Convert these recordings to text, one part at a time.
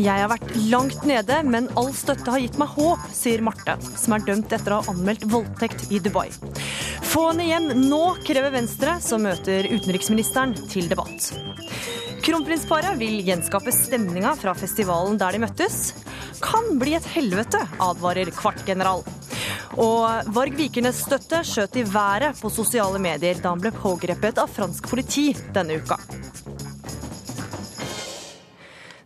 Jeg har vært langt nede, men all støtte har gitt meg håp, sier Marte, som er dømt etter å ha anmeldt voldtekt i Dubai. Få henne hjem nå, krever Venstre, som møter utenriksministeren til debatt. Kronprinsparet vil gjenskape stemninga fra festivalen der de møttes. Kan bli et helvete, advarer kvartgeneral. Og Varg Vikernes støtte skjøt i været på sosiale medier da han ble pågrepet av fransk politi denne uka.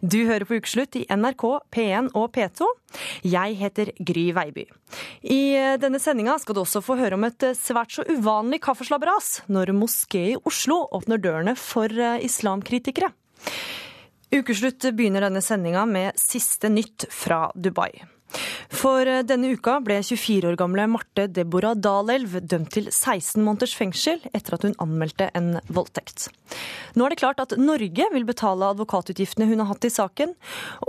Du hører på Ukeslutt i NRK, P1 og P2. Jeg heter Gry Veiby. I denne sendinga skal du også få høre om et svært så uvanlig kaffeslabberas når moské i Oslo åpner dørene for eh, islamkritikere. Ukeslutt begynner denne sendinga med siste nytt fra Dubai. For eh, denne uka ble 24 år gamle Marte Deborah Dalelv dømt til 16 måneders fengsel etter at hun anmeldte en voldtekt. Nå er det klart at Norge vil betale advokatutgiftene hun har hatt i saken,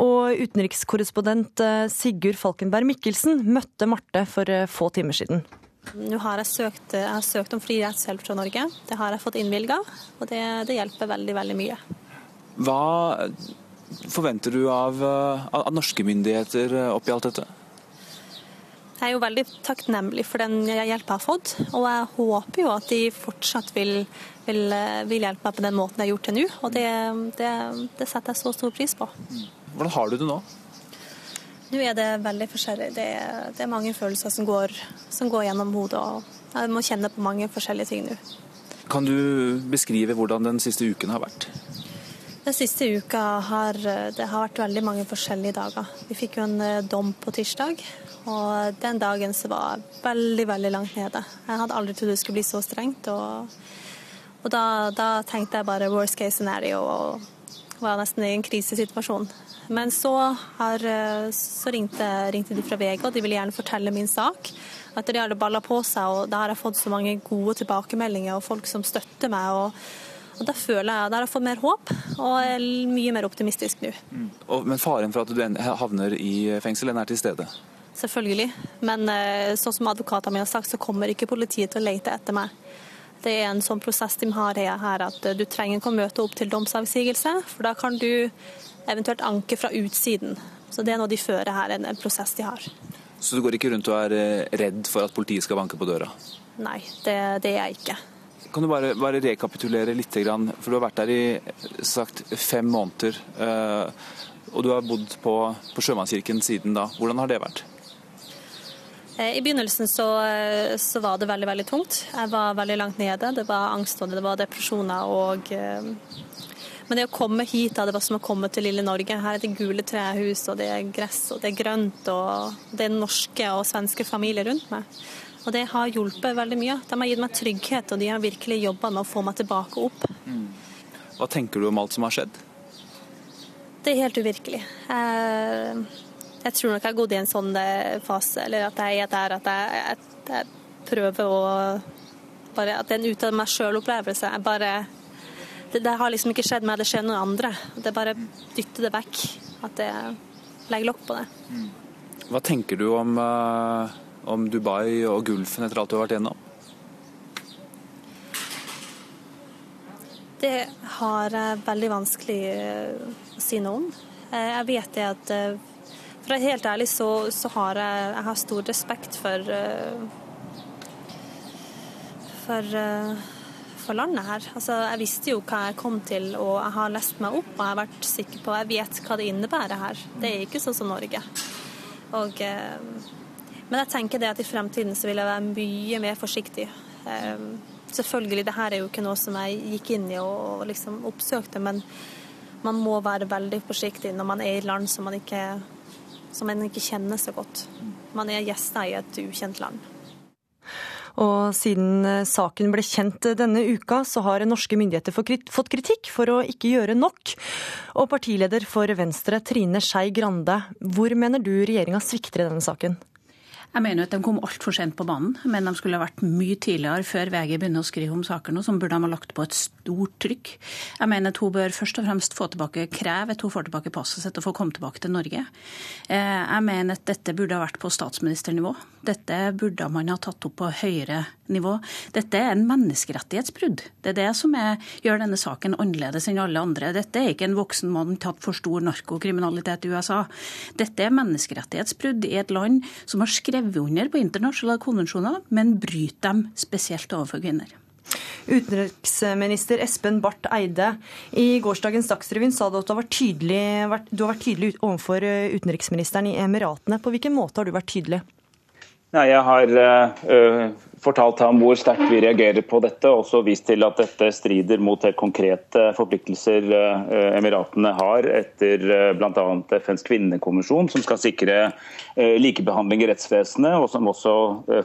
og utenrikskorrespondent eh, Sigurd Falkenberg Mikkelsen møtte Marte for eh, få timer siden. Nå har jeg søkt, jeg har søkt om fri rettshjelp fra Norge. Det har jeg fått innvilga, og det, det hjelper veldig, veldig mye. Hva forventer du av, av norske myndigheter oppi alt dette? Jeg er jo veldig takknemlig for den hjelpa jeg har fått, og jeg håper jo at de fortsatt vil, vil, vil hjelpe meg på den måten jeg har gjort til nå. Og det, det, det, setter jeg så stor pris på. Hvordan har du det nå? Nå er det veldig forskjellig. Det, det er mange følelser som går, som går, gjennom hodet, og jeg må kjenne på mange forskjellige ting nå. Kan du beskrive hvordan den siste uken har vært? Den siste uka har det har vært veldig mange forskjellige dager. Vi fikk jo en eh, dom på tirsdag, og den dagen så var veldig, veldig langt nede. Jeg hadde aldri trodd det skulle bli så strengt. Og, og da, da, tenkte jeg bare worst case scenario og var nesten i en krisesituasjon. Men så, har, eh, så ringte, ringte, de fra VG, og de ville gjerne fortelle min sak. At de hadde balla på seg, og da har jeg fått så mange gode tilbakemeldinger og folk som støtter meg. og og Da føler jeg, har jeg fått mer håp og er mye mer optimistisk nå. Mm. Men faren for at du havner i fengsel, den er til stede? Selvfølgelig. Men eh, sånn som advokatene mine har sagt, så kommer ikke politiet til å lete etter meg. Det er en sånn prosess de har her, at eh, du trenger ikke å møte opp til domsavsigelse, for da kan du eventuelt anke fra utsiden. Så det er noe de fører her, en prosess de har. Så du går ikke rundt og er eh, redd for at politiet skal banke på døra? Nei, det, det er jeg ikke. Kan du bare, bare, rekapitulere litt, for du har vært der i sagt, fem måneder. Eh, og du har bodd på, på Sjømannskirken siden da. Hvordan har det vært? Eh, I begynnelsen så, så, var det veldig veldig tungt. Jeg var veldig langt nede. Det var angst og det var depresjoner. og... Eh, men det å komme hit, da, det var som å komme til lille Norge. Her er det gule trehus, og det er gress, og det er grønt, og det er norske og svenske familier rundt meg. Og det har hjulpet veldig mye. De har gitt meg trygghet, og de har virkelig jobba med å få meg tilbake opp. Mm. Hva tenker du om alt som har skjedd? Det er helt uvirkelig. Jeg, jeg tror nok jeg har gått i en sånn eh, fase, eller at jeg er der at jeg, at jeg prøver å bare, At det er en ut av meg sjøl-opplevelse. Jeg bare det, det, har liksom ikke skjedd meg, det skjer noen andre. Det bare dytter det vekk. At jeg legger lokk på det. Mm. Hva tenker du om uh om Dubai og Gulfen etter alt du har vært gjennom? Det har jeg veldig vanskelig eh, å si noe om. Eh, jeg vet det at eh, For å være helt ærlig så, så har jeg, jeg har stor respekt for for, for landet her. Altså, jeg visste jo hva jeg kom til, og jeg har lest meg opp og jeg har vært sikker på Jeg vet hva det innebærer her. Det er ikke sånn som Norge. Og men jeg tenker det at i fremtiden så vil jeg være mye mer forsiktig. Um, selvfølgelig, det her er jo ikke noe som jeg gikk inn i og, liksom oppsøkte, men man må være veldig forsiktig når man er i land som man ikke, som man ikke kjenner så godt. Man er gjester i et ukjent land. Og siden eh, saken ble kjent denne uka, så har norske myndigheter fått kritikk for å ikke gjøre nok. Og partileder for Venstre, Trine Skei Grande, hvor mener du regjeringa svikter i denne saken? Jeg mener at de kom altfor sent på banen, men de skulle ha vært mye tidligere før VG begynner å skrive om saker nå, som burde de ha lagt på et stort trykk. Jeg mener at hun bør først og fremst få tilbake, kreve at hun får tilbake passet sitt og få komme tilbake til Norge. Eh, jeg mener at dette burde ha vært på statsministernivå. Dette burde man ha tatt opp på høyere nivå. Dette er en menneskerettighetsbrudd. Det er det som er, gjør denne saken annerledes enn alle andre. Dette er ikke en voksen mann tatt for stor narkokriminalitet i USA. Dette er menneskerettighetsbrudd i et land som har skrevet under på internasjonale konvensjoner, men bryter dem spesielt overfor kvinner. Utenriksminister Espen Barth Eide, i gårsdagens Dagsrevyen sa du at du har, vært tydelig, du har vært tydelig overfor utenriksministeren i Emiratene. På hvilken måte har du vært tydelig? Nei, Jeg har uh, fortalt ham hvor sterkt vi reagerer på dette, og også vist til at dette strider mot helt konkrete forpliktelser uh, Emiratene har etter uh, bl.a. FNs kvinnekonvensjon, som skal sikre likebehandling i rettsvesenet, og som også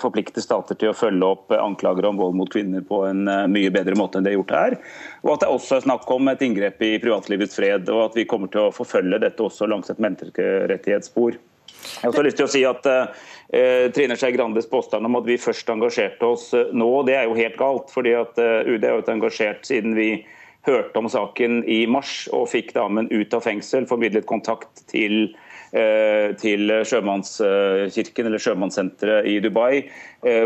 forplikter stater til å følge opp anklager om vold mot kvinner på en mye bedre måte enn det er gjort her. Og at det også er snakk om et inngrep i privatlivets fred, og at vi kommer til å forfølge dette også langs et menneskerettighetsspor. Jeg har også lyst til å si at uh, Trine Skei Grandes påstand om at vi først engasjerte oss uh, nå, det er jo helt galt. fordi at uh, UD har vært engasjert siden vi hørte om saken i mars og fikk damen ut av fengsel, formidlet kontakt til til sjømannskirken eller sjømannssenteret i Dubai.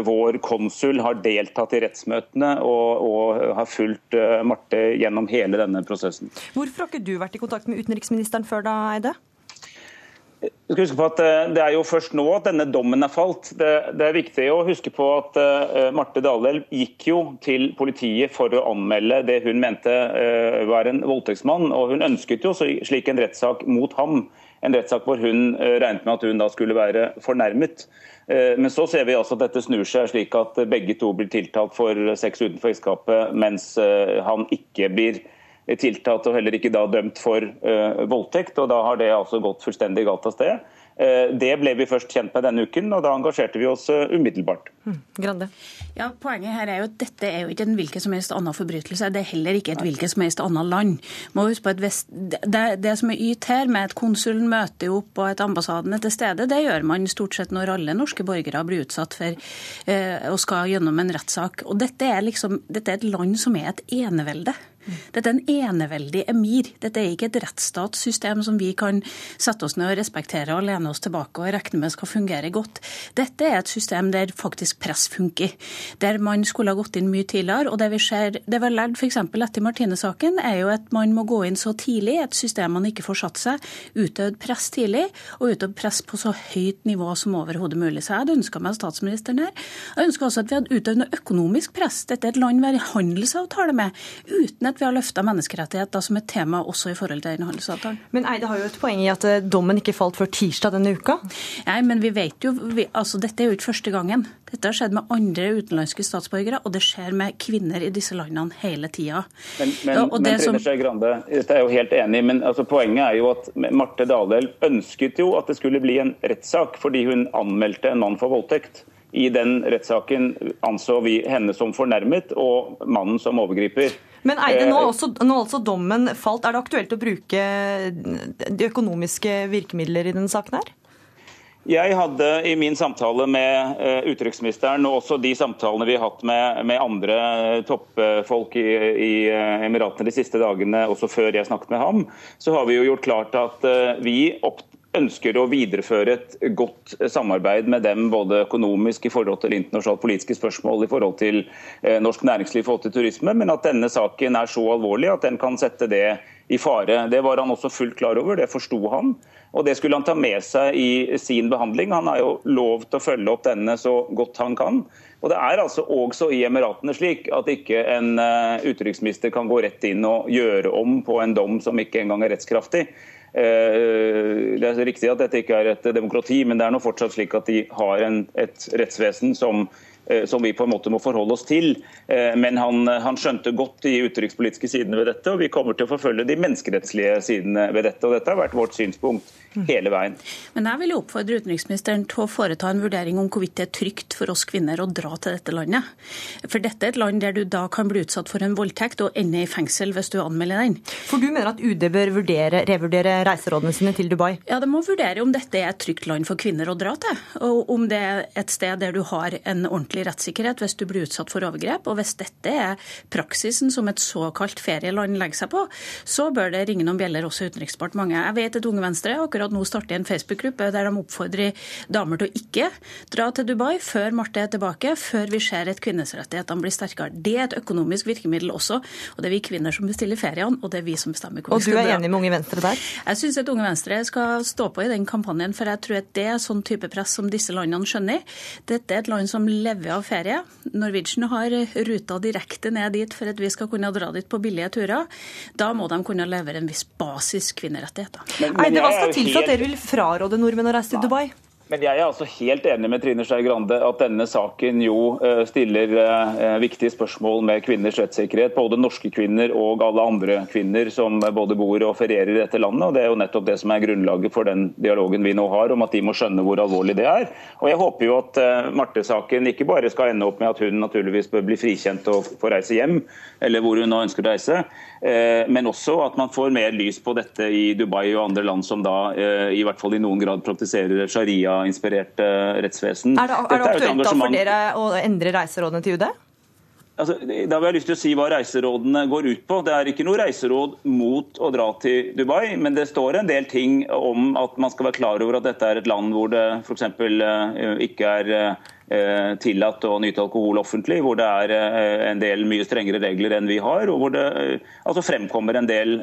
Vår konsul har deltatt i rettsmøtene og, og har fulgt Marte gjennom hele denne prosessen. Hvorfor har ikke du vært i kontakt med utenriksministeren før da, Eide? Skal huske på at eh, Det er jo først nå at denne dommen er falt. Det, det er viktig å huske på at uh, Marte Dalel gikk jo til politiet for å anmelde det hun mente uh, var en voldtektsmann. og Hun ønsket jo slik en rettssak mot ham. En rettssak hvor hun uh, regnet med at hun da skulle være fornærmet. Men så ser vi altså at dette snur seg slik at begge to blir tiltalt for sex utenfor ekteskapet, mens han ikke blir tiltalt og heller ikke da dømt for uh, voldtekt. og Da har det altså gått fullstendig galt av sted. Uh, det ble vi først kjent med denne uken, og da engasjerte vi oss uh, umiddelbart. Mm. Ja, Poenget her er jo at dette er jo ikke en hvilken som helst annen forbrytelse. Det er heller ikke et hvilket som helst annet land. Må huske på at vest, det, det, som er yt her, med at konsulen møter opp og at ambassaden er til stede, det gjør man stort sett når alle norske borgere blir utsatt for og skal gjennom en rettssak. Og dette er, liksom, dette er et land som er et enevelde. Dette er en eneveldig emir. Dette er ikke et rettsstatssystem som vi kan sette oss ned og respektere og lene oss tilbake og regne med skal fungere godt. Dette er et system der faktisk press funker. Der man skulle ha gått inn mye tidligere. Og det vi ser, det vi har lært f.eks. etter Martine-saken, er jo at man må gå inn så tidlig at et system man ikke får satt seg. Utøvd press tidlig, og utøvd press på så høyt nivå som overhodet mulig. Så jeg hadde ønska meg statsministeren her. Jeg ønsker også at vi hadde utøvd noe økonomisk press. Dette er et land vi har handelsavtale med. uten at vi har løfta menneskerettigheter som et tema også i forhold til denne handelsavtalen. Men Eide har jo et poeng i at eh, dommen ikke falt før tirsdag denne uka? Nei, men vi vet jo, vi, altså Dette er jo ikke første gangen. Dette har skjedd med andre utenlandske statsborgere, og det skjer med kvinner i disse landene hele tida. Men, men, ja, men Trine Skei Grande, dette er jo helt enig men altså, poenget er jo at Marte Dalel ønsket jo at det skulle bli en rettssak fordi hun anmeldte en mann for voldtekt. I den rettssaken anså vi henne som fornærmet og mannen som overgriper. Men Eide, nå også, nå også dommen falt. Er det aktuelt å bruke de økonomiske virkemidler i denne saken her? Jeg hadde i min samtale med uh, utenriksministeren og også de samtalene vi har hatt med, med andre toppfolk i, i uh, Emiratene de siste dagene, også før jeg snakket med ham, så har vi jo gjort klart at vi ønsker å videreføre et godt samarbeid med dem, både økonomisk i forhold til internasjonalt politiske spørsmål, i forhold til eh, norsk næringsliv, i forhold til turisme, men at denne saken er så alvorlig at den kan sette det i fare. Det var han også fullt klar over, det forsto han. Og det skulle han ta med seg i sin behandling. Han har jo lov til å følge opp denne så godt han kan. Og Det er altså også i Emiratene slik at ikke en uh, utenriksminister kan gå rett inn og gjøre om på en dom som ikke engang er rettskraftig. Eh, det er riktig at dette ikke er et demokrati, men det er nå fortsatt slik at de har en, et rettsvesen som Eh, som vi på en måte må forholde oss til. Eh, men han, han, skjønte godt de utenrikspolitiske sidene ved dette, og vi kommer til å forfølge de menneskerettslige sidene ved dette. og Dette har vært vårt synspunkt hele veien. Men jeg vil oppfordre utenriksministeren til å foreta en vurdering om hvorvidt det er trygt for oss kvinner å dra til dette landet. For dette er et land der du da kan bli utsatt for en voldtekt og ende i fengsel hvis du anmelder den. For du mener at UD bør vurdere, revurdere reiserådene sine til Dubai? Ja, det må vurdere om dette er et trygt land for kvinner å dra til. Og om det er et sted der du har en ordentlig tilstrekkelig rettssikkerhet hvis du blir utsatt for overgrep. Og hvis dette er praksisen som et såkalt ferieland legger seg på, så bør det ringe noen bjeller også i Utenriksdepartementet. Jeg vet at Unge Venstre akkurat nå starter en Facebook-gruppe der de oppfordrer damer til å ikke dra til Dubai før Marte er tilbake, før vi ser at kvinnerettighetene blir sterkere. Det er et økonomisk virkemiddel også, og det er vi kvinner som bestiller feriene, og det er vi som bestemmer hvor vi skal dra. Og du er enig med Unge Venstre der? Jeg syns at Unge Venstre skal stå på i den kampanjen, for jeg tror at det er sånn type press som disse landene skjønner. Dette er et land som lever av ferie. Norwegian har ruta direkte ned dit for at vi skal kunne dra dit på billige turer. Da må de kunne levere en viss basis kvinnerettigheter. Men, men Eide, hva skal til for at dere vil fraråde nordmenn å reise til Dubai? Men jeg er altså helt enig med Trine Skei Grande at denne saken jo eh, stiller eh, viktige spørsmål med kvinners rettssikkerhet. Både norske kvinner og alle andre kvinner som både bor og ferierer i dette landet. og Det er jo nettopp det som er grunnlaget for den dialogen vi nå har, om at de må skjønne hvor alvorlig det er. Og Jeg håper jo at eh, Marte-saken ikke bare skal ende opp med at hun naturligvis bør bli frikjent og få reise hjem, eller hvor hun nå ønsker å reise, men også at man får mer lys på dette i Dubai og andre land som da i hvert fall i noen grad praktiserer sharia inspirert rettsvesen. Er det, er det aktuelt da for dere å endre reiserådene til UD? Altså, da vil jeg lyst til å si hva reiserådene går ut på. Det er ikke noe reiseråd mot å dra til Dubai, men det står en del ting om at man skal være klar over at dette er et land hvor det f.eks. Eh, ikke er eh, tillatt å nyte alkohol offentlig, hvor det er eh, en del mye strengere regler enn vi har, og hvor det altså fremkommer en del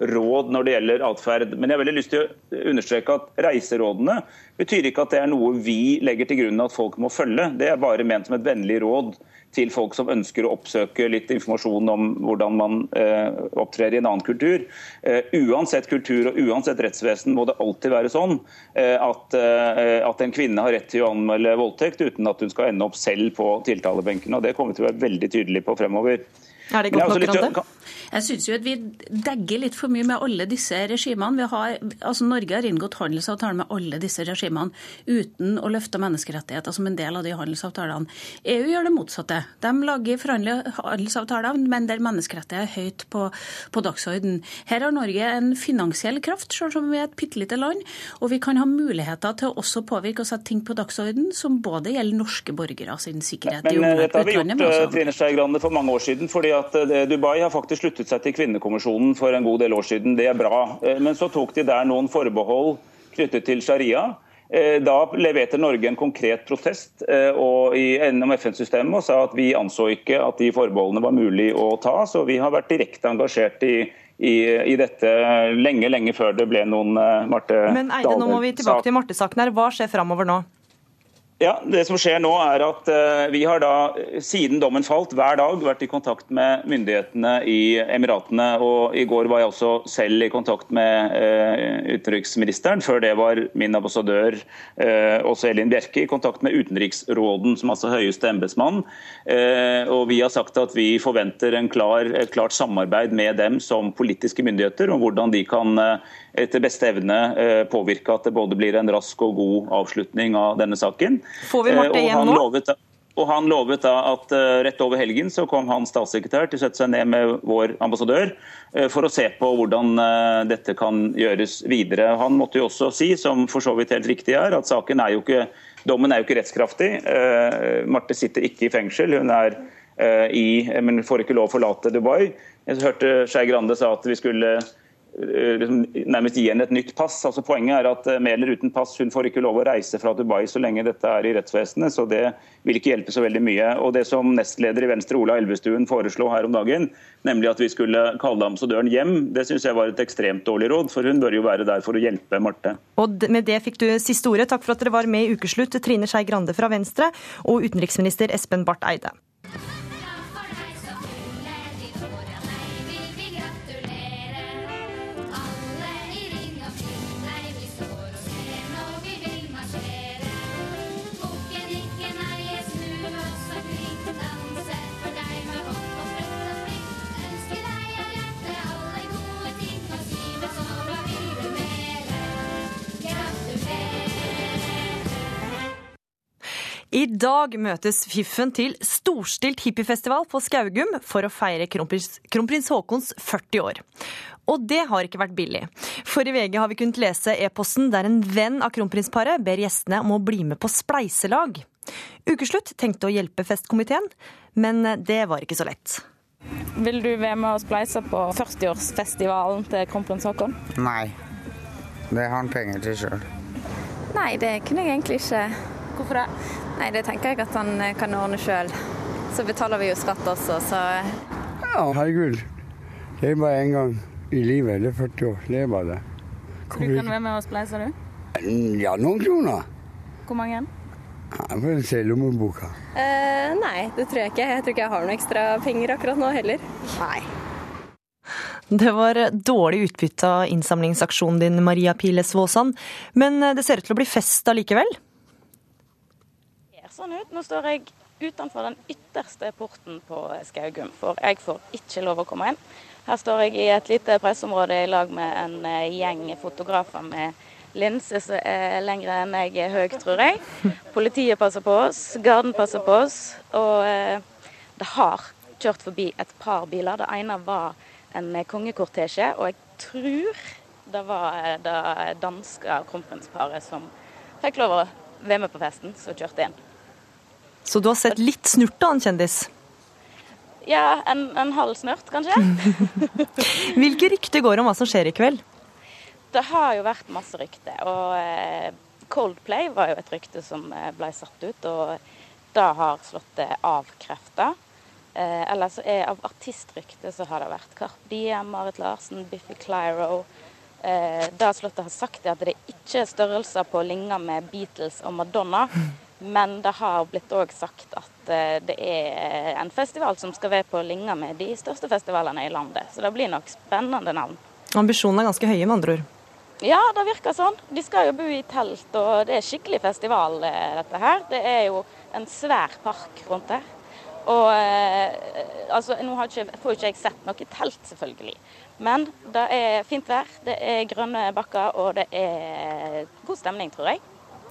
råd når det gjelder atferd. Men jeg har veldig lyst til å understreke at reiserådene betyr ikke at det er noe vi legger til grunn at folk må følge. Det er bare ment som et vennlig råd til folk som ønsker å oppsøke litt informasjon om hvordan man eh, opptrer i en annen kultur. Eh, uansett kultur og uansett rettsvesen må det alltid være sånn eh, at, eh, at, en kvinne har rett til å anmelde voldtekt uten at hun skal ende opp selv på tiltalebenken. og Det kommer vi til å være veldig tydelig på fremover. Er det godt nok, Rande? Jeg syns jo at vi degger litt for mye med alle disse regimene. Har, altså Norge har inngått handelsavtaler med alle disse regimene uten å løfte menneskerettigheter som en del av de handelsavtalene. EU gjør det motsatte. De lager forhandlige handelsavtaler, men der menneskerettigheter er høyt på, på dagsorden. Her har Norge en finansiell kraft, selv om vi er et bitte lite land, og vi kan ha muligheter til å også påvirke og sette ting på dagsorden som både gjelder norske borgere sin sikkerhet men, men, i Dette har vi gjort eh, Trine Skei Grande, for mange år siden. fordi at eh, Dubai har faktisk sluttet seg til Kvinnekommisjonen for en god del år siden. Det er bra. Eh, men så tok de der noen forbehold knyttet til sharia. Eh, da leverte Norge en konkret protest gjennom FN-systemet og sa at vi anså ikke at de forbeholdene var mulig å ta. Så vi har vært direkte engasjert i, i, i dette lenge, lenge før det ble noen Marte Dahlberg-sak. Men Eide, nå må vi tilbake til Marte-saken her. Hva skjer framover nå? Ja, Det som skjer nå er at uh, Vi har da, siden dommen falt, hver dag vært i kontakt med myndighetene i Emiratene. og I går var jeg også selv i kontakt med uh, utenriksministeren. Før det var min ambassadør uh, også Elin Bjerke i kontakt med utenriksråden, som altså høyeste embetsmann. og Vi har sagt at vi forventer en klar, et klart samarbeid med dem som politiske myndigheter om hvordan de kan etter beste evne påvirke at det både blir en rask og god avslutning av denne saken. Får vi Marte igjen nå? Lovet, og han lovet da at uh, rett over helgen så kom hans statssekretær til å sette seg ned med vår ambassadør for å se på hvordan dette kan gjøres videre. Han måtte jo også si, som for så vidt helt riktig er, at saken er jo ikke, dommen er jo ikke rettskraftig. Marte sitter ikke i fengsel. Hun er i, men får ikke lov å forlate Dubai. Jeg hørte Skei Grande sa at vi skulle Eh, liksom, nærmest gi henne et nytt pass. Altså Poenget er at eh, med eller uten pass, hun får ikke lov å reise fra Dubai så lenge dette er i rettsvesenet. så Det vil ikke hjelpe så veldig mye. Og Det som nestleder i Venstre, Ola Elvestuen, foreslo her om dagen, nemlig at vi skulle kalle ambassadøren hjem, det syns jeg var et ekstremt dårlig råd. For hun bør jo være der for å hjelpe Marte. Og Med det fikk du siste ordet. Takk for at dere var med i Ukeslutt, Trine Skei Grande fra Venstre og utenriksminister Espen Barth Eide. I dag møtes Fiffen til storstilt hippiefestival på Skaugum for å feire kronprins, kronprins Haakons 40 år. Og det har ikke vært billig. For i VG har vi kunnet lese e-posten der en venn av kronprinsparet ber gjestene om å bli med på spleiselag. Ukeslutt tenkte å hjelpe festkomiteen, men det var ikke så lett. Vil du være med og spleise på 40-årsfestivalen til kronprins Haakon? Nei, det har han penger til sjøl. Nei, det kunne jeg egentlig ikke. Hvorfor det? Nei, Det tenker jeg at han eh, kan ordne sjøl. Så betaler vi jo skatt også, så Ja, herregud. Det er bare én gang i livet. Det er 40 år. Det er bare det. Så du kan være med og spleise, du? Ja, noen kroner. Hvor mange? Jeg får se lommeboka. eh, Nei, det tror jeg ikke. Jeg tror ikke jeg har noe ekstra penger akkurat nå heller. Nei. Det var dårlig utbytte av innsamlingsaksjonen din, Maria Piles Svåsand. men det ser ut til å bli fest allikevel? Sånn ut. Nå står jeg utenfor den ytterste porten på Skaugum, for jeg får ikke lov å komme inn. Her står jeg i et lite pressområde i lag med en eh, gjeng fotografer med linse som er lengre enn jeg er høy, tror jeg. Politiet passer på oss, garden passer på oss, og eh, det har kjørt forbi et par biler. Det ene var en kongekortesje, og jeg tror det var eh, det danske kronprinsparet som fikk lov å være med på festen, som kjørte inn. Så du har sett litt snurt av en kjendis? Ja, en, en halv snurt, kanskje. Hvilke rykter går om hva som skjer i kveld? Det har jo vært masse rykter. Og eh, Coldplay var jo et rykte som eh, ble satt ut, og det har Slottet avkrefta. Eller så er av artistrykte så har det vært Carpe Diem, Marit Larsen, Biffy Clyro. Eh, det Slottet har sagt, er at det ikke er størrelser på å ligne med Beatles og Madonna. Men det har blitt òg sagt at eh, det er en festival som skal være på å ligne med de største festivalene i landet. Så det blir nok spennende navn. Ambisjonene er ganske høye, med andre ord. Ja, det virker sånn. De skal jo bo i telt, og det er skikkelig festival, eh, dette her. Det er jo en svær park rundt her. Og eh, altså, nå har ikke, får jo ikke jeg sett noe telt, selvfølgelig. Men det er fint vær, det er grønne bakker, og det er god stemning, tror jeg.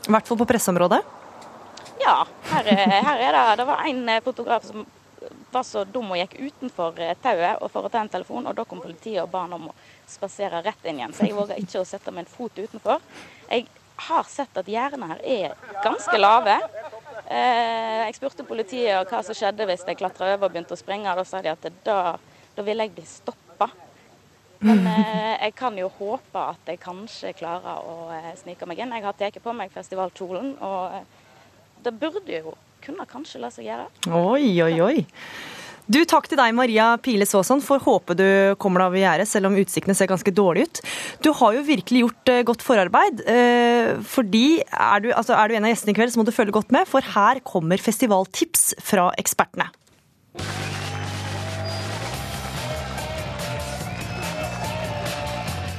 I hvert fall på presseområdet. Ja, her, er- her er det Det var en eh, fotograf som var så dum og gikk utenfor eh, tauet og for å ta en telefon, og da kom politiet og ba han om å spasere rett inn igjen. Så jeg våga ikke å sette en fot utenfor. Jeg har sett at gjerdene her er ganske lave. Eh, Jeg spurte politiet hva som skjedde hvis jeg klatra over og begynte å springe. Da sa de at da, da ville jeg bli stoppa. Men jeg kan jo håpe at jeg kanskje klarer å snike meg inn. Jeg har tatt på meg festivalkjolen, og det burde jo kunne kanskje la seg gjøre. Oi, oi, oi. Du, Takk til deg, Maria Pile Svåsand. Får håpe du kommer deg over gjerdet, selv om utsiktene ser ganske dårlige ut. Du har jo virkelig gjort eh, godt forarbeid. eh, fordi er du, altså, er du en av gjestene i kveld, så må du følge godt med, for her kommer festivaltips fra ekspertene.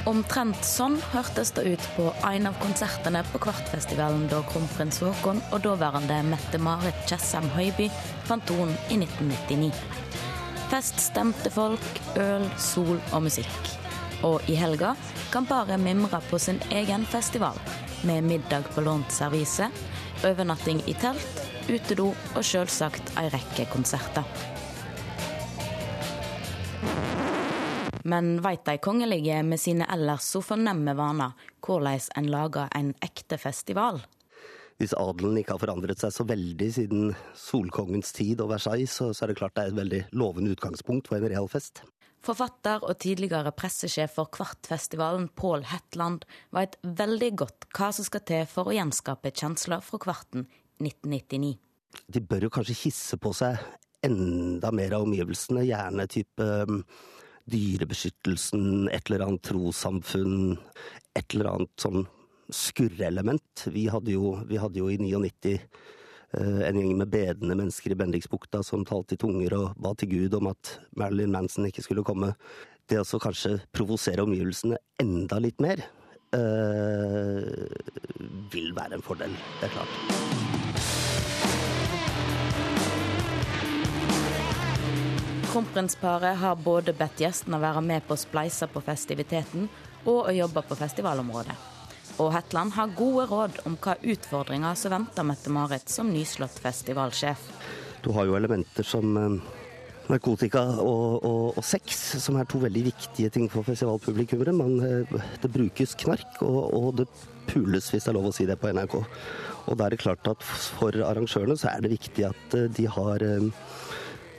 Omtrent sånn hørtes det ut på en av konsertene på Kvartfestivalen da kronprins Haakon og daværende Mette-Marit Tjessem Høiby fant tonen i 1999. Fest stemte folk, øl, sol og musikk. Og i helga kan bare mimre på sin egen festival, med middag på lånt servise, overnatting i telt, utedo og selvsagt ei rekke konserter. Men veit de kongelige med sine ellers så fornemme vaner hvordan en lager en ekte festival? Hvis adelen ikke har forandret seg så veldig siden Solkongens tid og Versailles, så, så er det klart det er et veldig lovende utgangspunkt for en real fest. Forfatter og tidligere pressesjef for Kvartfestivalen, Pål Hetland, veit veldig godt hva som skal til for å gjenskape kjensler fra Kvarten 1999. De bør jo kanskje hisse på seg enda mer av omgivelsene, gjerne type Dyrebeskyttelsen, et eller annet trossamfunn, et eller annet sånn skurreelement. Vi hadde jo, vi hadde jo i 99 eh, en gjeng med bedende mennesker i Bendiksbukta som talte i tunger og ba til Gud om at Marilyn Manson ikke skulle komme. Det å kanskje provosere omgivelsene enda litt mer, øh, vil være en fordel. Det er klart. Kronprinsparet har både bedt gjestene være med på å spleise på festiviteten og å jobbe på festivalområdet. Og Hetland har gode råd om hva utfordringer som venter Mette-Marit som nyslått festivalsjef. Du har jo elementer som, eh, narkotika og, og, og, sex, som er to veldig viktige ting for festivalpublikummere. Men det brukes knark, og, og, det pules, hvis det er lov å si det på NRK. Og da er det klart at for arrangørene så er det viktig at eh, de har eh,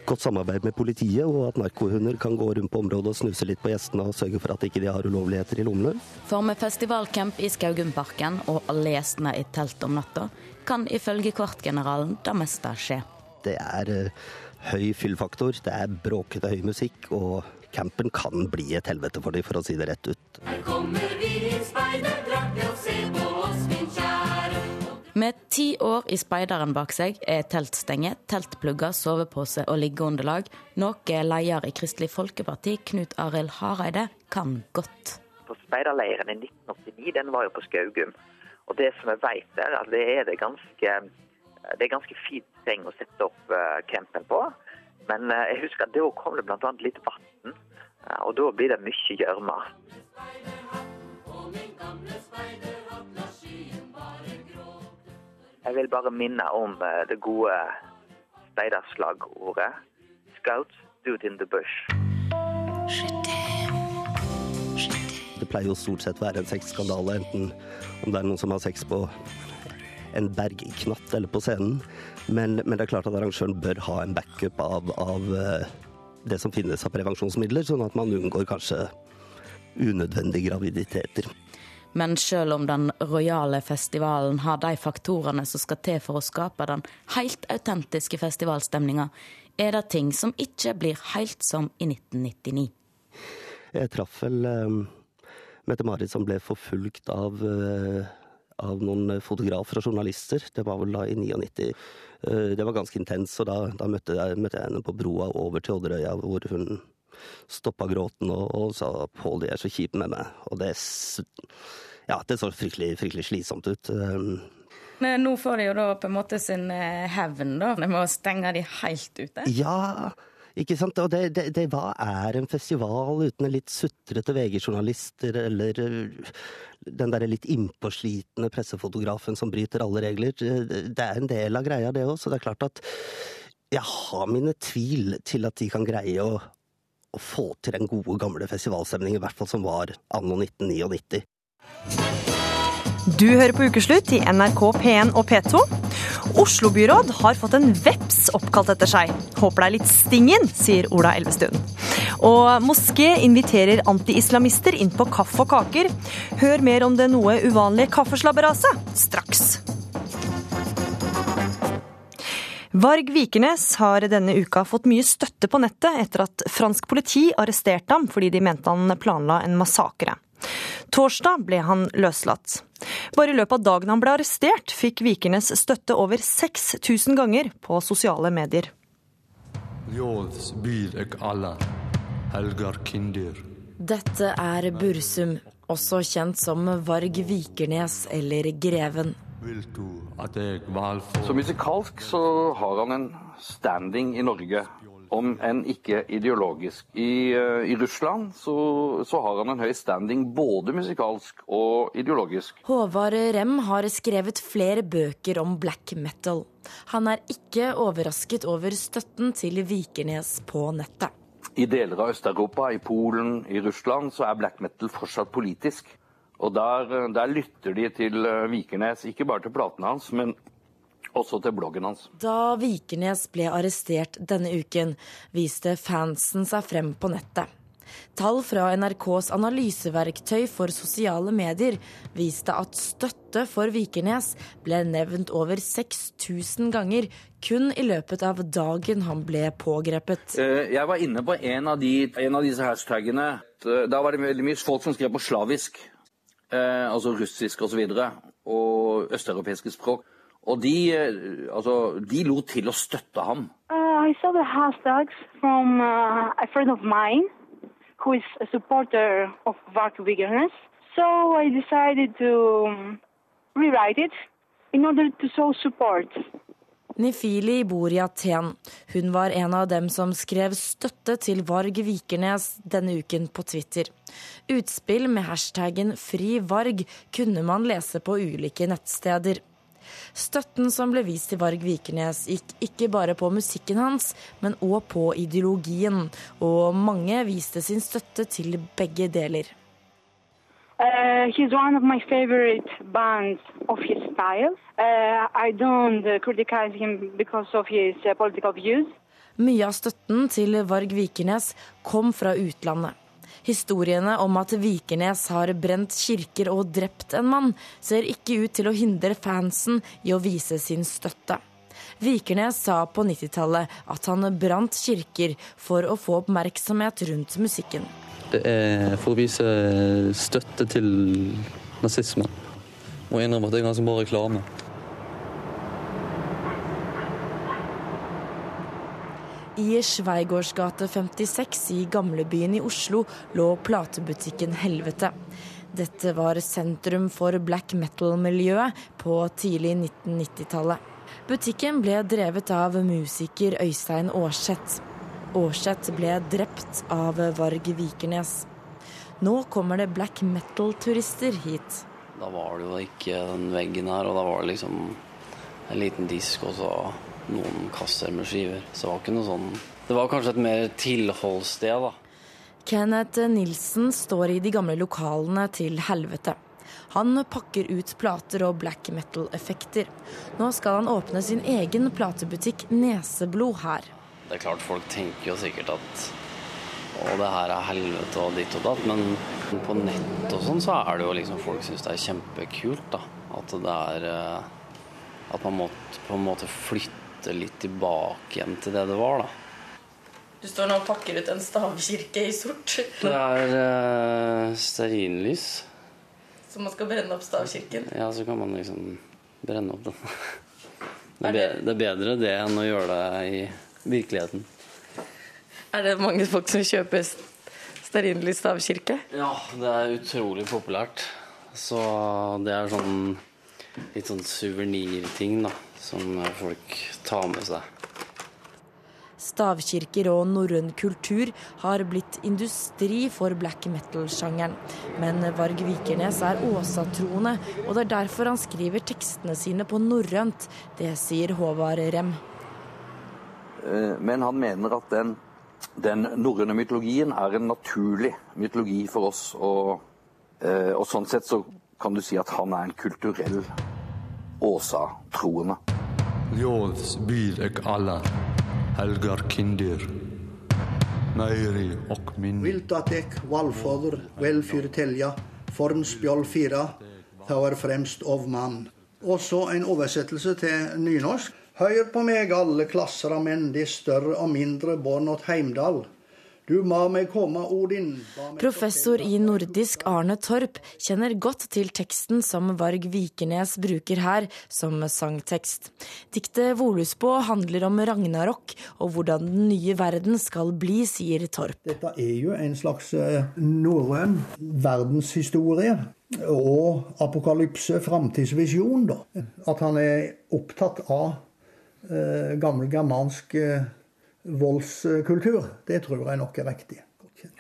godt samarbeid med politiet, og at narkohunder kan gå rundt på området og snuse litt på gjestene og sørge for at ikke de har ulovligheter i lommene. For med festivalcamp i Skaugumparken og alle gjestene i telt om natta, kan ifølge Kvartgeneralen det meste skje. Det er høy fyllfaktor, det er bråkete høy musikk, og campen kan bli et helvete for dem, for å si det rett ut. Her kommer vi i speiderdrakt og se på. Med ti år i speideren bak seg er teltstenge, teltplugger, sovepose og liggeunderlag noe leder i Kristelig Folkeparti, Knut Arild Hareide, kan godt. På speiderleiren i 1989, den var jo på Skaugum. Og det som jeg vet er at det er det ganske det er ganske fint seng å sette opp uh, campen på. Men uh, jeg husker at da kom det bl.a. litt vann, uh, og da blir det mye gjørme. Jeg vil bare minne om det gode speiderslagordet 'Scouts do it in the bush'. Det pleier jo stort sett å være en sexskandale, enten om det er noen som har sex på en bergknatt eller på scenen. Men, men, det er klart at arrangøren bør ha en backup av, av eh, det som finnes av prevensjonsmidler, sånn at man unngår kanskje unødvendige graviditeter. Men selv om den rojale festivalen har de faktorene som skal til for å skape den helt autentiske festivalstemninga, er det ting som ikke blir helt som i 1999. Jeg traff vel eh, Mette-Marit som ble forfulgt av eh, av noen fotografer og journalister. Det var vel da i 99. Eh, det var ganske intens, og da, da møtte, jeg, møtte, jeg, henne på broa over til Odderøya, hvor hun stoppa gråten og, og sa 'Pål, de er så kjipe med meg'. Og det, ja, det så fryktelig, fryktelig slitsomt ut. Men nå får de jo da på en måte sin eh, hevn, da, med å stenge de helt ute? Ja, ikke sant? Og det, det, det, hva er en festival uten en litt sutrete VG-journalister eller øh, den derre litt innpåslitne pressefotografen som bryter alle regler? Det er en del av greia, det òg. Så det er klart at jeg har mine tvil til at de kan greie å, å få til den gode, gamle festivalstemningen, i hvert fall som var anno 1999. Du hører på Ukeslutt i NRK P1 og P2. Oslo-byråd har fått en veps oppkalt etter seg. Håper det er litt stingen, sier Ola Elvestuen. Og moské inviterer anti-islamister inn på kaffe og kaker. Hør mer om det noe uvanlige kaffeslabberaset straks. Varg Vikernes har denne uka fått mye støtte på nettet etter at fransk politi arresterte ham fordi de mente han planla en massakre. Torsdag ble han løslatt. Bare i løpet av dagen han ble arrestert, fikk Vikernes støtte over 6000 ganger på sosiale medier. Dette er Bursum, også kjent som Varg Vikernes eller Greven. Så musikalsk så har han en standing i Norge om enn ikke ideologisk. I, uh, i Russland så, så, har han en høy standing både musikalsk og ideologisk. Håvard Rem har skrevet flere bøker om black metal. Han er ikke overrasket over støtten til Vikernes på nettet. I deler av Øst-Europa, i Polen, i Russland, så er black metal fortsatt politisk. Og der, der lytter de til eh, Vikernes, ikke bare til platene hans, men også til bloggen hans. Da Vikernes ble arrestert denne uken, viste fansen seg frem på nettet. Tall fra NRKs analyseverktøy for sosiale medier viste at støtte for Vikernes ble nevnt over 6000 ganger kun i løpet av dagen han ble pågrepet. Eh, jeg var inne på en av, de, en av disse hashtagene. Da var det veldig mye folk som skrev på slavisk, eh, altså russisk osv., og, så og østeuropeiske språk. Og de, eh, altså, de lot til å støtte ham. Uh, I saw the hashtags from uh, a friend of mine who is a supporter of Vark Vigorness. So I decided to um, rewrite it in order to show support. Nifili bor i Aten. Hun var en av dem som skrev støtte til Varg Vikernes denne uken på Twitter. Utspill med hashtaggen 'Fri Varg' kunne man lese på ulike nettsteder. Støtten som ble vist til Varg Vikernes, gikk ikke bare på musikken hans, men òg på ideologien. Og mange viste sin støtte til begge deler. Uh, he's one of my favorite bands of his style. Uh, I don't uh, criticize him because of his political views. Mye av støtten til Varg Vikernes kom fra utlandet. Historiene om at Vikernes har brent kirker og drept en mann, ser ikke ut til å hindre fansen i å vise sin støtte. Vikernes sa på 90-tallet at han brant kirker for å få oppmerksomhet rundt musikken. Det er for å vise støtte til nazismen. Må innrømme at det er ganske bra reklame. I Sveigårdsgate 56 i gamlebyen i Oslo lå platebutikken Helvete. Dette var sentrum for black metal-miljøet på tidlig 1990-tallet. Butikken ble drevet av musiker Øystein Aarseth. Aarseth ble drept av Varg Vikernes. Nå kommer det black metal-turister hit. Da var det jo ikke den veggen her, og da var det liksom en liten disk og så noen kasser med skiver. Så det var ikke noe sånn Det var kanskje et mer tilholdssted, da. Kenneth Nilsen står i de gamle lokalene til helvete. Han pakker ut plater og black metal-effekter. Nå skal han åpne sin egen platebutikk Neseblod her. Det er klart folk tenker jo sikkert at å, det her er helvete og ditt og datt, men på nett og sånn så er det jo liksom folk syns det er kjempekult, da. At det er eh, At man må på en måte flytte litt tilbake igjen til det det var, da. Du står nå og pakker ut en stavkirke i sort. Det er uh, stearinlys. Så man skal brenne opp stavkirken? Ja, så kan man liksom brenne opp den. Det er, be det er bedre det enn å gjøre det i virkeligheten. Er det mange folk som kjøper stearinlys stavkirke? Ja, det er utrolig populært. Så det er sånn litt sånn suvenirting da, som folk tar med seg. Stavkirker og norrøn kultur har blitt industri for black metal-sjangeren. Men Varg Vikernes er åsatroende, og det er derfor han skriver tekstene sine på norrønt. Det sier Håvard Rem. Men han mener at den, den norrøne mytologien er en naturlig mytologi for oss. Og, og sånn sett så kan du si at han er en kulturell åsatroende. Ljóðs býð ek alla, helgar kindir, meiri og minni. Vildatek, valfóður, velfyr telja, formspjól fira, þá er fremst of mann. Og så en oversettelse til nynorsk. Høyr på meg alle klasser av menn, de større og mindre, bånd åt Heimdal. Professor i nordisk Arne Torp kjenner godt til teksten som Varg Vikernes bruker her som sangtekst. Diktet Volusbå handler om ragnarok og hvordan den nye verden skal bli, sier Torp. Dette er jo en slags norrøn verdenshistorie. Og apokalypse, framtidsvisjon, da. At han er opptatt av eh, gammel germansk eh, voldskultur. Det tror jeg nok er riktig.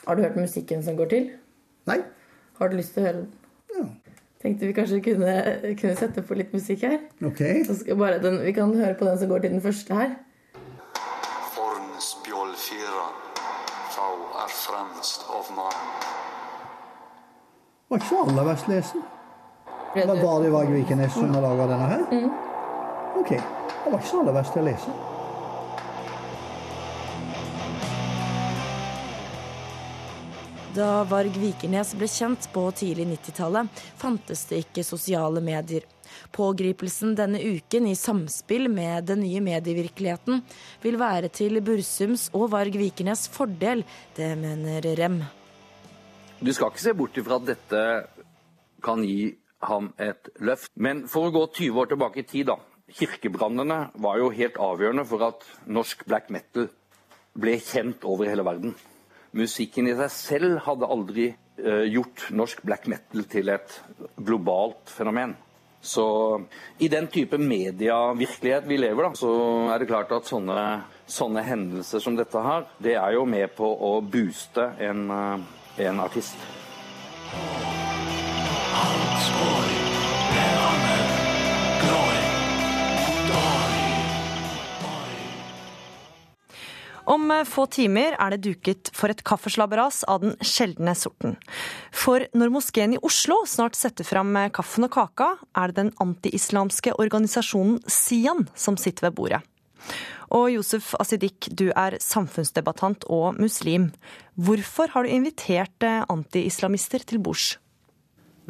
Har du hørt musikken som går til? Nei. Har du lyst til å høre den? Ja. Tenkte vi kanskje kunne, kunne sette på litt musikk her. Ok. Den, vi kan høre på den som går til den første her. Er. Var ikke så aller verst lesen. Var, var det Varg Vikernes som har laga denne her? Mm. Ok. Det var ikke så aller verst å lese. Da Varg Vikernes ble kjent på tidlig 90-tallet, fantes det ikke sosiale medier. Pågripelsen denne uken i samspill med den nye medievirkeligheten vil være til Bursums og Varg Vikernes fordel, det mener Rem. Du skal ikke se bort ifra at dette kan gi ham et løft. Men for å gå 20 år tilbake i tid, da. Kirkebrannene var jo helt avgjørende for at norsk black metal ble kjent over hele verden. Musikken i seg selv hadde aldri uh, gjort norsk black metal til et globalt fenomen. Så i den type medievirkelighet vi lever, da, så er det klart at sånne, sånne hendelser som dette her, det er jo med på å booste en, uh, en artist. Om eh, få timer er det duket for et kaffeslabberas av den sjeldne sorten. For når moskeen i Oslo snart setter fram eh, kaffen og kaka, er det den antiislamske organisasjonen Sian som sitter ved bordet. Og Josef Asidik, du er samfunnsdebattant og muslim. Hvorfor har du invitert eh, antiislamister til bords?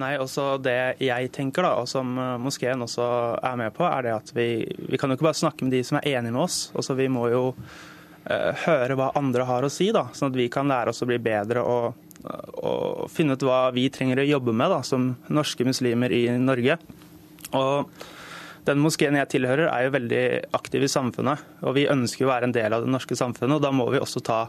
Nei, også Det jeg tenker, da, og som moskeen også er med på, er det at vi, vi kan jo ikke bare snakke med de som er enige med oss. Også vi må jo høre hva andre har å si, da, sånn at vi kan lære oss å bli bedre og, og finne ut hva vi trenger å jobbe med da, som norske muslimer i Norge. Og den moskeen jeg tilhører er jo veldig aktiv i samfunnet, og vi ønsker å være en del av det norske samfunnet. og Da må vi også ta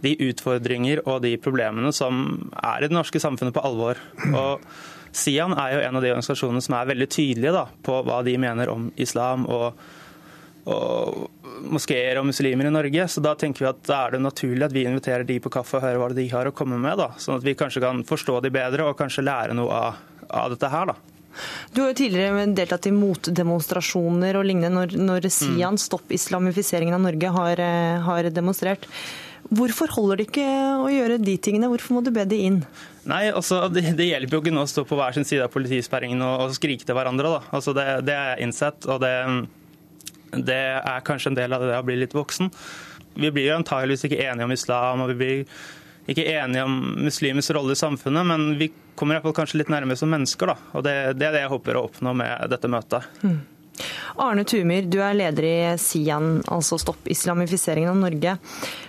de utfordringer og de problemene som er i det norske samfunnet, på alvor. Og Sian er jo en av de organisasjonene som er veldig tydelige da, på hva de mener om islam og, og moskeer og muslimer i Norge. Så da tenker vi at da er det naturlig at vi inviterer de på kaffe og hører hva de har å komme med. Da, sånn at vi kanskje kan forstå de bedre og kanskje lære noe av, av dette her. da. Du har jo tidligere deltatt i motdemonstrasjoner og lignende når, når Sian, Stopp islamifiseringen av Norge, har, har demonstrert. Hvorfor holder det ikke å gjøre de tingene, hvorfor må du be de inn? Nei, altså, det, det, hjelper jo ikke nå å stå på hver sin side av politisperringen og, og skrike til hverandre. Da. Altså, det, det er innsett, og det, det, er kanskje en del av det å bli litt voksen. Vi blir jo antageligvis ikke enige om islam, og vi blir ikke enige om muslimers rolle i samfunnet, men vi kommer i hvert fall kanskje litt nærmere som mennesker. Da. Og det, det er det jeg håper å oppnå med dette møtet. Mm. Arne Tumyr, du er leder i SIAN, altså Stopp islamifiseringen av Norge.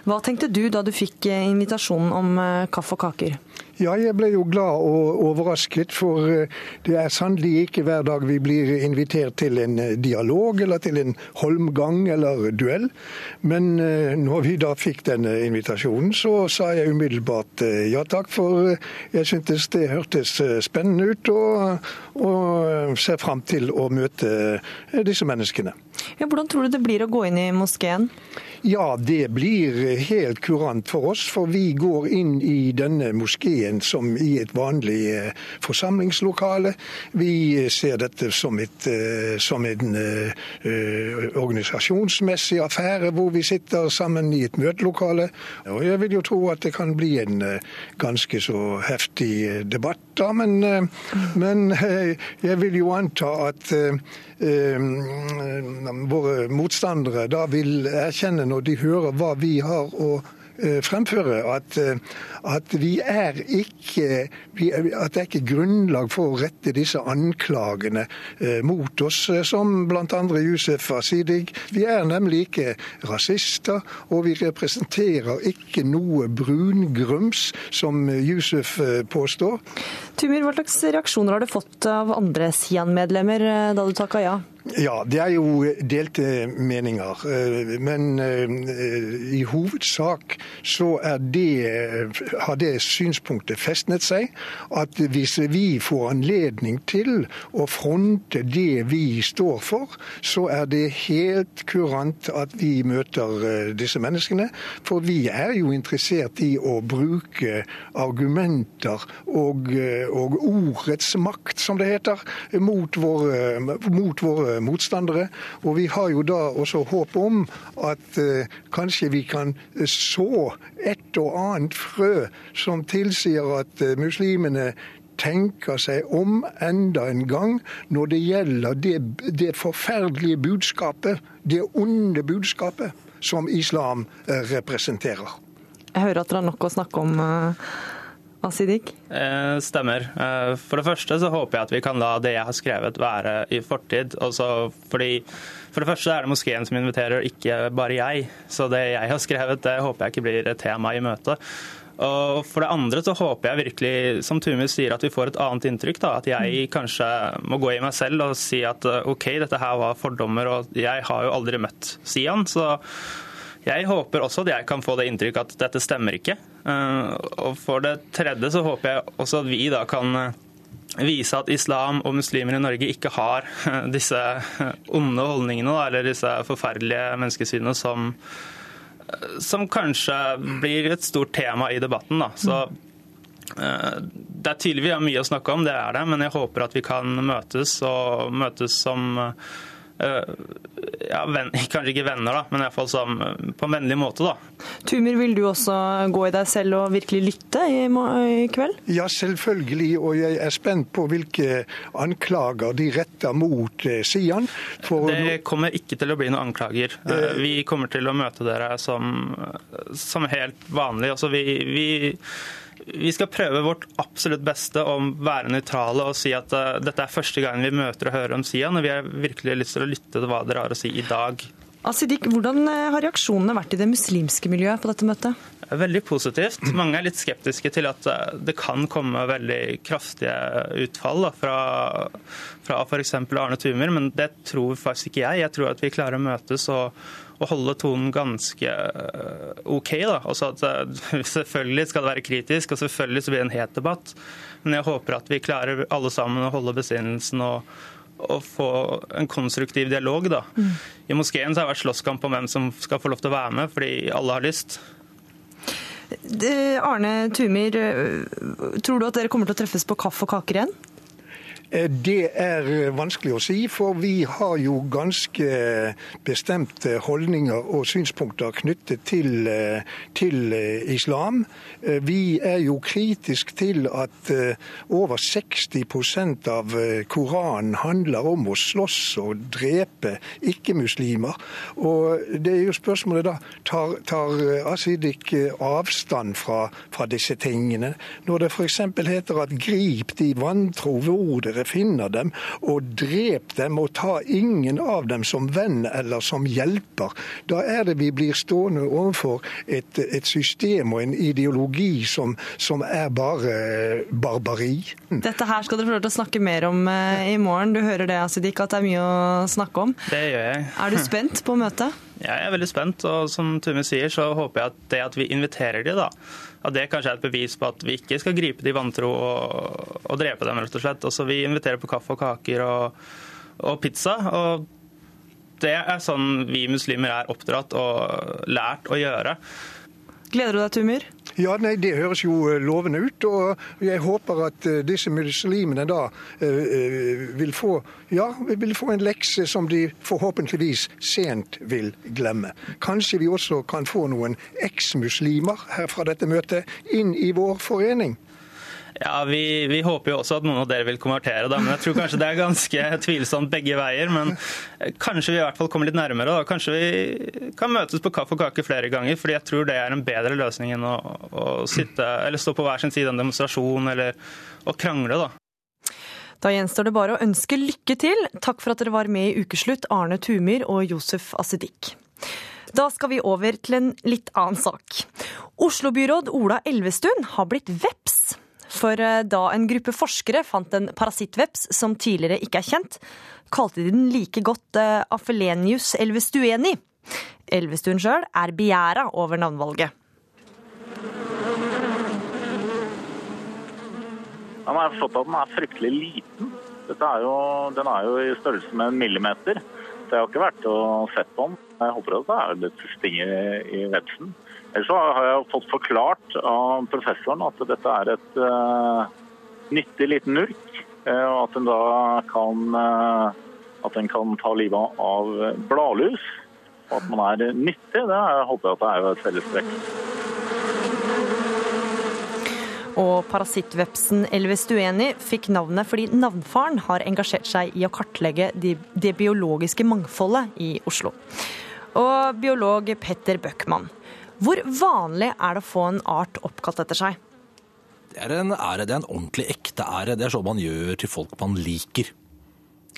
Hva tenkte du da du fikk eh, invitasjonen om eh, kaffe og kaker? Ja, jeg ble jo glad og overrasket, for eh, det er sannelig ikke hver dag vi blir invitert til en dialog eller til en holmgang eller duell. Men når vi da fikk denne invitasjonen, så sa jeg umiddelbart ja takk, for jeg syntes det hørtes spennende ut, og, og ser fram til å møte disse menneskene. Ja, hvordan tror du det blir å gå inn i moskeen? Ja, det blir helt kurant for oss. For vi går inn i denne moskeen som i et vanlig eh, forsamlingslokale. Vi ser dette som, et, eh, som en uh, organisasjonsmessig affære hvor vi sitter sammen i et møtelokale. Og jeg vil jo tro at det kan bli en ganske så heftig debatt da, men, men jeg vil jo anta at våre motstandere da vil erkjenne når de hører hva vi har å fremføre, at, eh, at, vi er ikke, vi, at det er ikke grunnlag for å rette disse anklagene eh, mot oss, som bl.a. Yusuf Asidig. Vi er nemlig ikke rasister, og vi representerer ikke noe brungrums, som Yusuf påstår. Tumir, hva slags reaksjoner har du fått av andre Sian-medlemmer da du takka ja? Ja, det er jo delte meninger. Eh, men eh, i hovedsak så det, har det synspunktet festnet seg at hvis vi får anledning til å fronte det vi står for, så er det helt kurant at vi møter eh, disse menneskene. For vi er jo interessert i å bruke argumenter og, og ordets makt, som det heter, mot våre, mot våre motstandere. Og vi har jo da også håp om at eh, kanskje vi kan så et og annet frø som tilsier at eh, muslimene tenker seg om enda en gang når det gjelder det, det forferdelige budskapet, det onde budskapet, som islam eh, representerer. Jeg hører at dere har nok å snakke om. Asidik? Eh, stemmer. Eh, for det første så håper jeg at vi kan la det jeg har skrevet være i fortid. Også fordi For det første er det moskeen som inviterer, ikke bare jeg. Så det jeg har skrevet, det håper jeg ikke blir et tema i møtet. Og For det andre så håper jeg virkelig, som Tumi sier, at vi får et annet inntrykk. da, At jeg kanskje må gå i meg selv og si at OK, dette her var fordommer, og jeg har jo aldri møtt Sian. så jeg håper også at jeg kan få det inntrykk at dette stemmer ikke. Eh, og For det tredje så håper jeg også at vi da kan eh, vise at islam og muslimer i Norge ikke har eh, disse onde holdningene eller disse forferdelige menneskesynene som, som kanskje blir et stort tema i debatten. Da. Så det er tydelig vi har mye å snakke om, det er det, men jeg håper at vi kan møtes og møtes som ja, venn, kanskje ikke venner, da, men iallfall på en vennlig måte. da. Tumer, vil du også gå i deg selv og virkelig lytte i, i kveld? Ja, selvfølgelig. Og jeg er spent på hvilke anklager de retter mot eh, Sian. For... Det kommer ikke til å bli noen anklager. Eh, vi kommer til å møte dere som, som helt vanlig. Altså, vi, vi vi skal prøve vårt absolutt beste å være nøytrale og si at uh, dette er første gang vi møter og hører om Sian, og vi har virkelig lyst til å lytte til hva dere har å si i dag. Asidik, Hvordan har reaksjonene vært i det muslimske miljøet på dette møtet? Veldig positivt. Mange er litt skeptiske til at det kan komme veldig kraftige utfall da, fra, fra f.eks. Arne Tumer, men det tror faktisk ikke jeg. Jeg tror at vi klarer å møtes og, og holde tonen ganske eh, OK. da. Altså at eh, Selvfølgelig skal det være kritisk, og selvfølgelig så blir det en het debatt. Men jeg håper at vi klarer alle sammen å holde besinnelsen og, og få en konstruktiv dialog. da. Mm. I moskeen så har det vært slåsskamp om hvem som skal få lov til å være med, fordi alle har lyst. Arne Tumir, eh, tror du at dere kommer til å treffes på kaffe og kaker igjen? Eh, det er eh, vanskelig å si, for vi har jo ganske bestemte holdninger og synspunkter knyttet til, eh, til islam. Vi er jo kritisk til at over 60% av Koranen handler om å slåss og drepe ikke-muslimer. Og det er jo spørsmålet da, tar, tar Asidik avstand fra, fra disse tingene? Når det f.eks. heter at grip de vantro hvor finner dem, og drep dem og ta ingen av dem som venn eller som hjelper. Da er det vi blir stående overfor et, et system og en ideologi som, som, er bare barbari. Dette her skal dere få lov til å snakke mer om eh, i morgen. Du hører det, Asidik, at det er mye å snakke om. Det gjør jeg. Er du spent på møtet? Ja, jeg er veldig spent, og som Tumme sier, så håper jeg at det at vi inviterer de da, at det kanskje er et bevis på at vi ikke skal gripe de vantro og, og drepe dem, rett og slett. Også vi inviterer på kaffe og kaker og, og pizza. og det er sånn vi muslimer er oppdratt og lært å gjøre. Gleder du deg, Tumir? Ja, nei, Det høres jo eh, lovende ut. og Jeg håper at eh, disse muslimene da uh, vil, få, ja, vil få en lekse som de forhåpentligvis sent vil glemme. Kanskje vi også kan få noen eksmuslimer her fra dette møtet inn i vår forening. Ja, vi, vi, håper jo også at noen av dere vil konvertere, da. Men jeg tror kanskje det er ganske tvilsomt begge veier. Men kanskje vi i hvert fall kommer litt nærmere. Da. Kanskje vi kan møtes på kaffe og kake flere ganger. fordi jeg tror det er en bedre løsning enn å, å sitte, stå på hver sin side av en demonstrasjon eller å krangle, da. Da gjenstår det bare å ønske lykke til. Takk for at dere var med i Ukeslutt, Arne Tumyr og Josef Asidik. Da skal vi over til en litt annen sak. Oslo-byråd Ola Elvestuen har blitt veps. For eh, da en gruppe forskere fant en parasittveps som tidligere ikke er kjent, kalte de den like godt Afelenius elvestueni. Elvestuen sjøl er begjæra over navnvalget. Han har forstått at den er fryktelig liten. Er jo, den er jo i størrelse med en millimeter. Jeg har ikke vært og sett på den. Jeg håper at det er litt stinger i vepsen. Ellers så har jeg fått forklart av professoren at dette er et uh, nyttig liten urk. Uh, og at den da kan, uh, at den kan ta livet av bladlus. Og at man er nyttig, det håper jeg at det er et felles trekk. Og parasittvepsen Elvestueni fikk navnet fordi navnfaren har engasjert seg i å kartlegge det biologiske mangfoldet i Oslo. Og biolog Petter Bøckmann, hvor vanlig er det å få en art oppkalt etter seg? Det er en ære, det er en ordentlig ekte ære. Det er sånn man gjør til folk man liker.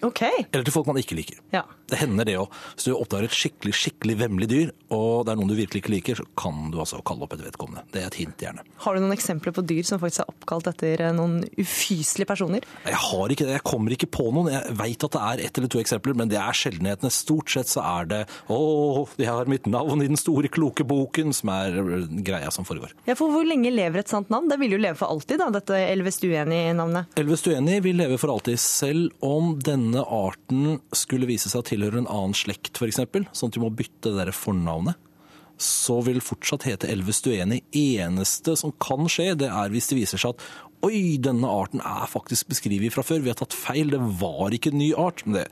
Ok. Eller til folk man ikke liker. Ja. Det hender det òg. Hvis du oppdager et skikkelig skikkelig vemmelig dyr, og det er noen du virkelig ikke liker, så kan du altså kalle opp et vedkommende. Det er et hint, gjerne. Har du noen eksempler på dyr som faktisk er oppkalt etter eh, noen ufyselige personer? Jeg har ikke det. Jeg kommer ikke på noen. Jeg veit at det er ett eller to eksempler, men det er sjeldenhetene. Stort sett så er det 'Å, de har mitt navn i den store, kloke boken', som er greia som foregår. Ja, for Hvor lenge lever et sant navn? Det vil jo leve for alltid, da, dette Elvestueni-navnet? Elvestueni vil leve for alltid, selv om denne arten skulle vise seg å tilhøre en annen slekt, f.eks., sånn at du må bytte det der fornavnet, så vil fortsatt hete Elvestueni. Eneste som kan skje, det er hvis det viser seg at oi, denne arten er faktisk beskrevet fra før, vi har tatt feil, det var ikke en ny art. Men det,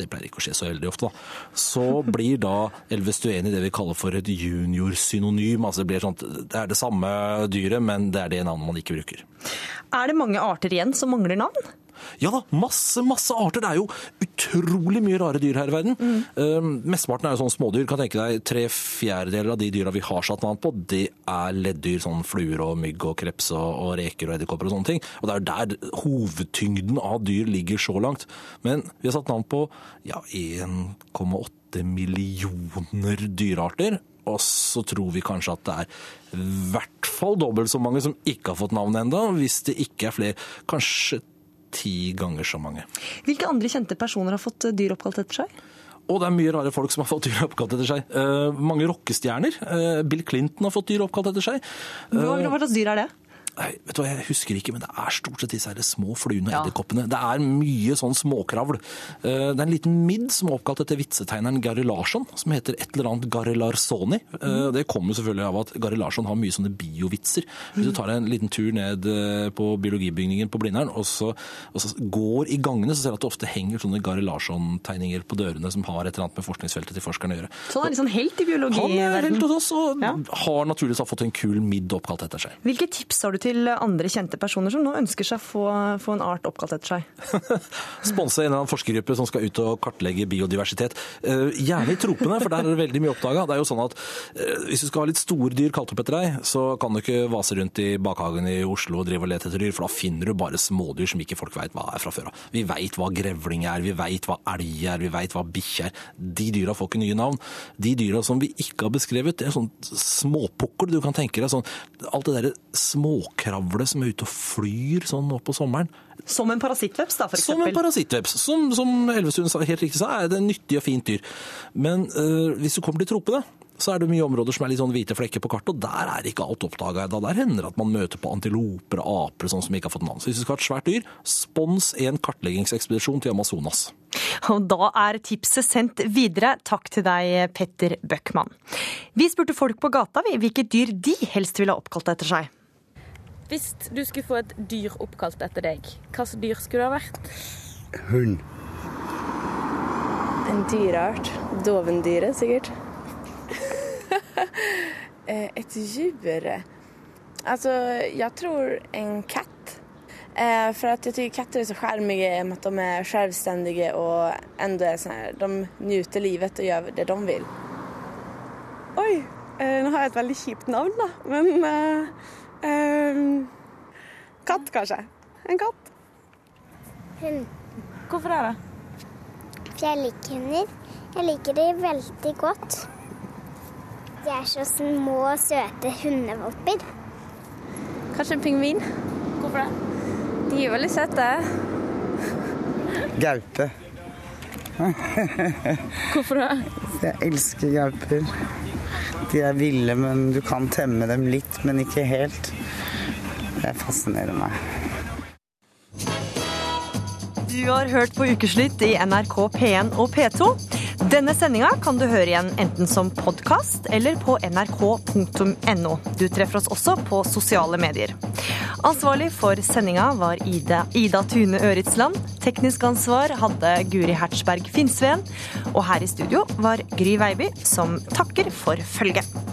det pleier ikke å skje så veldig ofte, da, så blir da elvestueni det vi kaller for et juniorsynonym. Altså det, sånn, det er det samme dyret, men det er det navnet man ikke bruker. Er det mange arter igjen som mangler navn? Ja da, masse, masse arter. Det er jo utrolig mye rare dyr her i verden. Mm. Uh, mesteparten er jo sånne smådyr. Kan tenke deg Tre fjerdedeler av de dyra vi har satt navn på, det er leddyr. Sånn fluer og mygg og kreps og, og reker og edderkopper og sånne ting. Og det er der hovedtyngden av dyr ligger så langt. Men vi har satt navn på ja, 1,8 millioner dyrearter. Og så tror vi kanskje at det er i hvert fall dobbelt så mange som ikke har fått navn ennå, hvis det ikke er flere. Kanskje ti ganger så mange. Hvilke andre kjente personer har fått dyr oppkalt etter seg? Og det er mye rare folk som har fått dyr oppkalt etter seg. Uh, mange rockestjerner. Uh, Bill Clinton har fått dyr oppkalt etter seg. Uh, Hva slags dyr er det? Nei, vet du hva, Jeg husker ikke, men det er stort sett disse her små fluene og ja. edderkoppene. Det er mye sånn småkravl. Det er en liten midd som er oppkalt etter vitsetegneren Gary Larsson, som heter et eller annet Gary Larsoni. Mm. Det kommer selvfølgelig av at Gary Larsson har mye sånne biovitser. Hvis du tar en liten tur ned på biologibygningen på Blindern og så, og så går i gangene, så ser du at det ofte henger sånne Gary Larsson-tegninger på dørene som har et eller annet med forskningsfeltet til forskerne å gjøre. Så han er sånn helt i biologi? Han er helt hos oss, og ja. har naturligvis fått en kul midd oppkalt etter seg. Hvilke tips har du til andre kjente personer som nå ønsker seg å få, få en art oppkalt etter seg? Sponse en eller annen forskergruppe som skal ut og kartlegge biodiversitet. Uh, gjerne i tropene, for der er det veldig mye oppdaga. Det er jo sånn at uh, Hvis du skal ha litt store dyr kalt opp etter deg, så kan du ikke vase rundt i bakhagen i Oslo og drive og lete etter dyr, for da finner du bare smådyr som ikke folk veit hva er fra før av. Vi veit hva grevling er, vi veit hva elg er, vi veit hva bikkje er. De dyra får ikke nye navn. De dyra som vi ikke har beskrevet, det er sånn småpukkel du kan tenke deg. Sånn, alt det derre småkravlet som er ute og flyr sånn nå på sommeren. Som en parasittveps, da, for eksempel? Som en parasittveps. Som, som Elvestuen helt riktig sa, er det nyttig og fint dyr. Men øh, hvis du kommer til tropene, så er det mye områder som er litt sånn hvite flekker på kartet, og der er ikke alt oppdaga ennå. Der hender det at man møter på antiloper og aper sånn som ikke har fått navn. Så hvis du skal ha et svært dyr, spons en kartleggingsekspedisjon til Amazonas. Og da er tipset sendt videre. Takk til deg, Petter Bøckmann. Vi spurte folk på gata hvilket dyr de helst ville ha oppkalt etter seg. Hvis du skulle få et dyr oppkalt etter deg, hva slags dyr skulle det ha vært? Hund. En dyreart. Dovendyret, sikkert. Eh, et dyr Altså, jeg tror en katt. Eh, for at jeg syns katter er så sjarmige med at de er selvstendige og enda er sånn her De nyter livet og gjør det de vil. Oi! Eh, nå har jeg et veldig kjipt navn, da. Men eh, Um, katt, kanskje. En katt. Hund. Hvorfor det? da? For jeg liker hunder. Jeg liker dem veldig godt. De er så små, søte hundevalper. Kanskje en pingvin. Hvorfor det? De er veldig søte. Gaupe. Hvorfor det? Jeg elsker gauper. De er ville, men du kan temme dem litt, men ikke helt. Det fascinerer meg. Du har hørt på Ukeslutt i NRK P1 og P2. Denne sendinga kan du høre igjen enten som podkast eller på nrk.no. Du treffer oss også på sosiale medier. Ansvarlig for sendinga var Ida, Ida Tune Øritsland. Teknisk ansvar hadde Guri Hertzberg Finnsveen. Og her i studio var Gry Veiby, som takker for følget.